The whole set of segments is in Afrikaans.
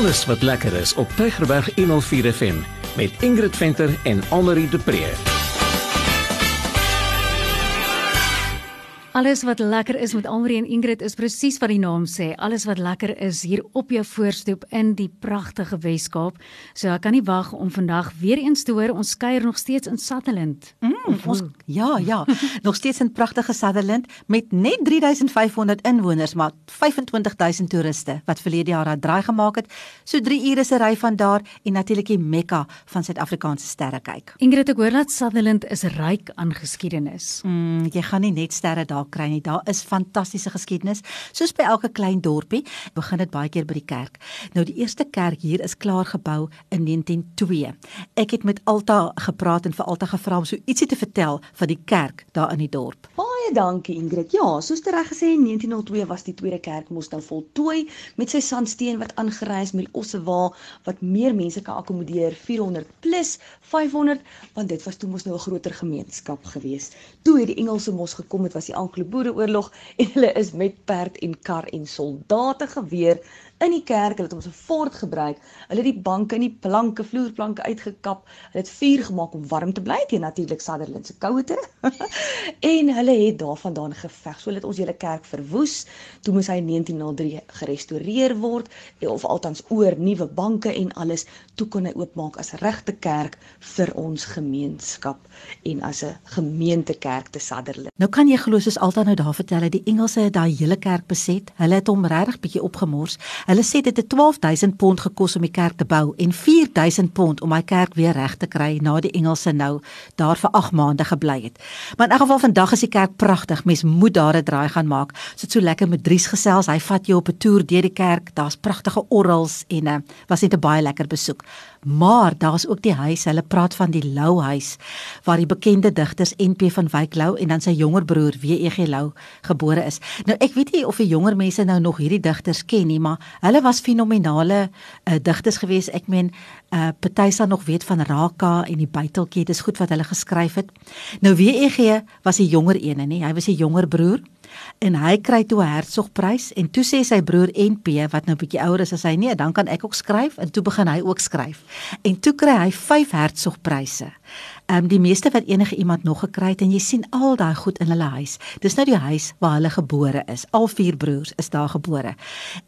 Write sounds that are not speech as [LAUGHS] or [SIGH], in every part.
Alles wat lekker is op Tygerberg 104 FM met Ingrid Venter en Annelie de Pre. Alles wat lekker is met Almarie en Ingrid is presies wat die naam sê. Alles wat lekker is hier op jou voorstoep in die pragtige Weskaap. So ek kan nie wag om vandag weer eens te hoor ons kuier nog steeds in Sutherland. Mm, ons ja, ja, [LAUGHS] nog steeds in pragtige Sutherland met net 3500 inwoners maar 25000 toeriste wat verlede jaar daar draai gemaak het. So 3 ure se ry van daar en natuurlik die Mekka van Suid-Afrikaanse sterre kyk. Ingrid, ek hoor dat Sutherland is ryk aan geskiedenis. Mm, jy gaan nie net sterre daar kry nie. Daar is fantastiese geskiedenis. Soos by elke klein dorpie, begin dit baie keer by die kerk. Nou die eerste kerk hier is klaar gebou in 1902. Ek het met Alta gepraat en vir Alta gevra om so ietsie te vertel van die kerk daar in die dorp. Baie dankie Ingrid. Ja, soos jy reg gesê in 1902 was die tweede kerk mos nou voltooi met sy sandsteen wat aangery is met die ossewa wat meer mense kan akkommodeer, 400 plus 500, want dit was toe mos nou 'n groter gemeenskap gewees. Toe het die Engelse mos gekom, dit was die Anglo-Boereoorlog en hulle is met perd en kar en soldate geweer in die kerk, hulle het ons 'n fort gebruik. Hulle het die banke en die planke, vloerplanke uitgekap. Hulle het vuur gemaak om warm te bly teen natuurlik Sutherland se kouete. [LAUGHS] en hulle het daarvandaan geveg. So hulle het ons hele kerk verwoes. Toe moes hy in 1903 gerestoreer word of althans oor nuwe banke en alles toe kon hy oopmaak as regte kerk vir ons gemeenskap en as 'n gemeentekerk te Sutherland. Nou kan jy glo soos altyd nou daar vertel het die Engelse het daai hele kerk beset. Hulle het hom regtig bietjie opgemors. Hulle sê dit het 12000 pond gekos om die kerk te bou en 4000 pond om hy kerk weer reg te kry na die Engelse nou daar vir 8 maande gebly het. Maar in elk geval vandag is die kerk pragtig. Mens moet daar 'n draai gaan maak. Dit so, so lekker met Dries gesels. Hy vat jou op 'n toer deur die kerk. Daar's pragtige orgels en uh, was net 'n baie lekker besoek. Maar daar's ook die huis. Hulle praat van die Lou huis waar die bekende digters NP van Wyk Lou en dan sy jonger broer WEG Lou gebore is. Nou ek weet nie of die jonger mense nou nog hierdie digters ken nie, maar hulle was fenominale uh, digters gewees. Ek meen uh party sal nog weet van Raka en die Buiteltjie. Dis goed wat hulle geskryf het. Nou WEG was die jonger ene, nê? Hy was die jonger broer en hy kry toe 'n hertsgprys en toe sê sy broer NP wat nou bietjie ouer is as hy nee, dan kan ek ook skryf en toe begin hy ook skryf. En toe kry hy 5 hertsgpryse. Um, die meeste wat enige iemand nog gekry het en jy sien al daai goed in hulle huis. Dis nou die huis waar hulle gebore is. Al vier broers is daar gebore.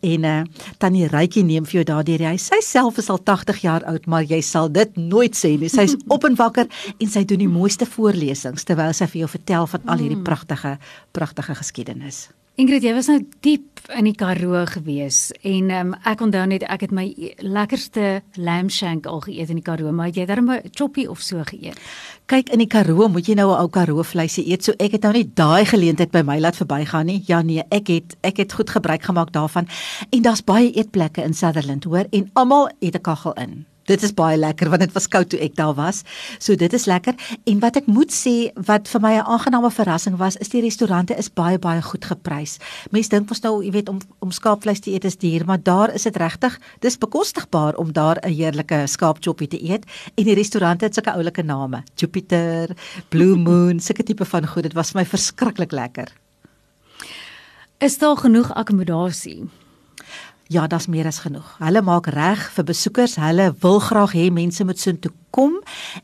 En eh uh, tannie Rykie neem vir jou daardeur die huis. Sy self is al 80 jaar oud, maar jy sal dit nooit sê nie. Sy's [LAUGHS] op en wakker en sy doen die mooiste voorlesings terwyl sy vir jou vertel van al hierdie pragtige pragtige geskiedenis. Ingrid, jy was nou diep in die Karoo gewees en um, ek onthou net ek het my lekkerste lamb shank al geëet in die Karoo, maar jy het darem 'n choppie of so geëet. Kyk in die Karoo, moet jy nou 'n ou Karoo vleisie eet. So ek het nou net daai geleentheid by my laat verbygaan nie. Ja nee, ek het ek het goed gebruik gemaak daarvan. En daar's baie eetplekke in Sutherland, hoor, en almal het 'n kaggel in. Dit is baie lekker want dit was koud toe ek daar was. So dit is lekker. En wat ek moet sê wat vir my 'n aangename verrassing was, is die restaurante is baie baie goed geprys. Mense dink mos nou, jy weet, om om skaapvleis te eet is duur, maar daar is dit regtig, dis bekostigbaar om daar 'n heerlike skaapchoppie te eet. En die restaurante het sulke oulike name, Jupiter, Blue Moon, sulke tipe van goed. Dit was vir my verskriklik lekker. Is daar genoeg akkommodasie? Ja, daar's meer as genoeg. Hulle maak reg vir besoekers. Hulle wil graag hê mense moet soontoe kom.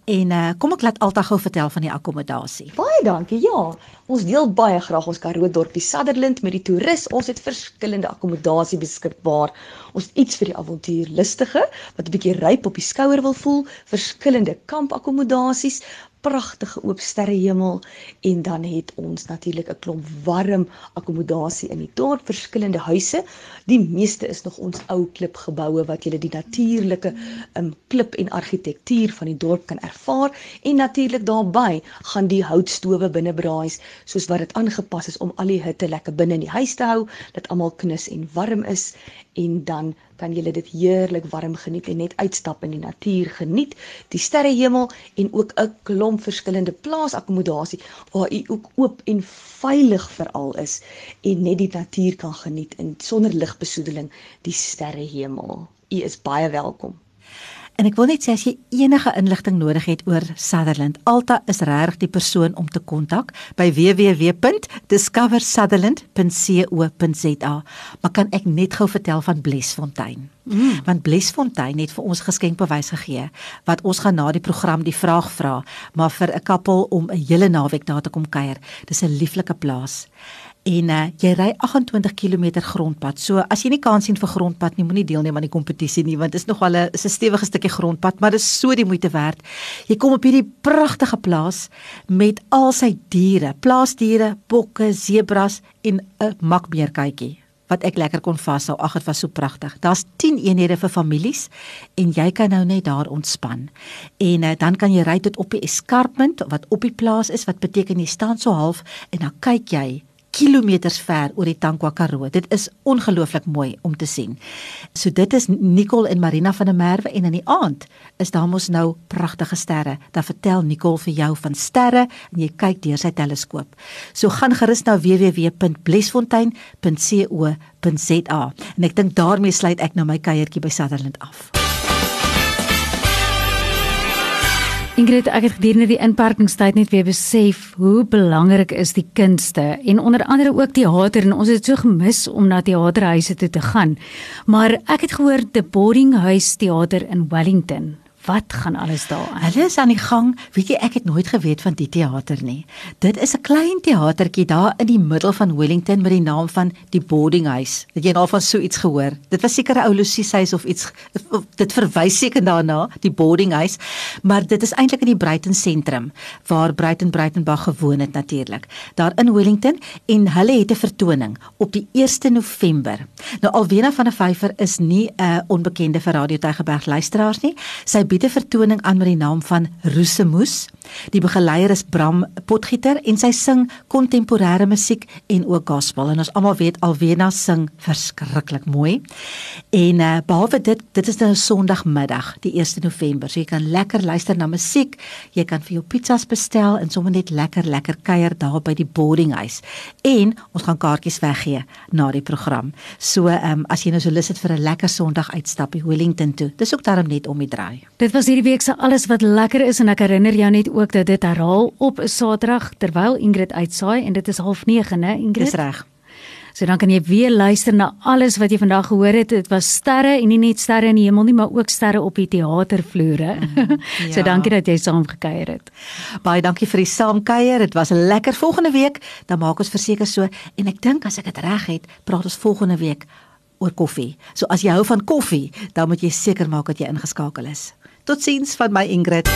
En uh, kom ek laat alta gou vertel van die akkommodasie. Baie dankie. Ja, ons deel baie graag ons Karoo dorpie Sutherland met die toerus. Ons het verskillende akkommodasie beskikbaar. Ons iets vir die avontuurlustige wat 'n bietjie ryp op die skouer wil voel, verskillende kampakkommodasies, pragtige oop sterrehemel en dan het ons natuurlik 'n klomp warm akkommodasie in die dorp, verskillende huise. Die meeste is nog ons ou klipgeboue wat jy die natuurlike um, klip en argitektuur van die dorp kan ervaar en natuurlik daarbey gaan die houtstowe binne braais soos wat dit aangepas is om al die hitte lekker binne in die huis te hou dat almal knus en warm is en dan kan jy dit heerlik warm geniet en net uitstap in die natuur geniet, die sterrehemel en ook 'n klomp verskillende plaasakkommodasie waar u ook oop en veilig veral is en net die natuur kan geniet in sonder ligbesoedeling die sterrehemel. U is baie welkom. En ek wil net sê as jy enige inligting nodig het oor Sutherland, Alta is regtig die persoon om te kontak by www.discoversutherland.co.za. Maar kan ek net gou vertel van Blesfontein? Mm. Want Blesfontein het vir ons geskenkbewys gegee wat ons gaan na die program die vraag vra, maar vir 'n koppel om 'n hele naweek daar te kom kuier. Dis 'n lieflike plaas en uh, jy ry 28 km grondpad. So as jy nie kans sien vir grondpad nie, moenie deelneem aan die kompetisie nie want dit is nog wel 'n 'n stewige stukkie grondpad, maar dit is so die moeite werd. Jy kom op hierdie pragtige plaas met al sy diere, plaasdiere, bokke, sebras en 'n makbeerkytjie wat ek lekker kon vashou. Ag, dit was so pragtig. Daar's 10 eenhede vir families en jy kan nou net daar ontspan. En uh, dan kan jy ry tot op die escarpment wat op die plaas is wat beteken jy staan so half en dan kyk jy kilometers ver oor die Tankwa Karoo. Dit is ongelooflik mooi om te sien. So dit is Nicole en Marina van der Merwe en in die aand is daar mos nou pragtige sterre. Dan vertel Nicole vir jou van sterre en jy kyk deur sy teleskoop. So gaan gerus na www.blesfontein.co.za en ek dink daarmee sluit ek nou my kuiertjie by Sutherland af. Ingrid, ek het gedurende die inperkingstyd net weer besef hoe belangrik is die kunste en onder andere ook teater en ons het so gemis om na teaterhuise toe te gaan. Maar ek het gehoor die Boarding House Theater in Wellington Wat gaan alles daar aan? Hulle is aan die gang. Weet jy, ek het nooit geweet van die teater nie. Dit is 'n klein teatertjie daar in die middel van Wellington met die naam van die Boarding House. Het jy al van so iets gehoor? Dit was seker 'n ou Lucie huis of iets dit verwys seker daarna, die Boarding House, maar dit is eintlik in die Brighton sentrum waar Brighton Brightonbach gewoon het natuurlik. Daar in Wellington en hulle het 'n vertoning op die 1 November. Nou Alwena van der Vyver is nie 'n uh, onbekende vir Radio Tygerberg luisteraars nie. Sy bied 'n vertoning aan met die naam van Rosemoes. Die begeleier is Bram Potgieter en sy sing kontemporêre musiek en ook gospel. En ons almal weet Alwena sing verskriklik mooi. En uh, behalwe dit, dit is nou 'n Sondagmiddag, die 1 November. So jy kan lekker luister na musiek. Jy kan vir jou pizzas bestel en sommer net lekker lekker kuier daar by die boarding house. En ons gaan kaartjies weggee na die program. So ehm um, as jy nou so lus het vir 'n lekker Sondag uitstap in Wellington toe. Dis ook daarom net om die draai. Dit was hierdie week se alles wat lekker is en ek herinner jou net ook dat dit herhaal op 'n Saterdag terwyl Ingrid uitsaai en dit is 09:30 né Ingrid? Dis reg. So dan kan jy weer luister na alles wat jy vandag gehoor het. Dit was sterre en nie net sterre in die hemel nie, maar ook sterre op die teatervloere. Mm, [LAUGHS] ja. so dankie dat jy saam gekuier het. Baie dankie vir die saamkuier. Dit was lekker. Volgende week dan maak ons verseker so en ek dink as ek dit reg het, praat ons volgende week oor koffie. So as jy hou van koffie, dan moet jy seker maak dat jy ingeskakel is. Totsiens van my Ingrid.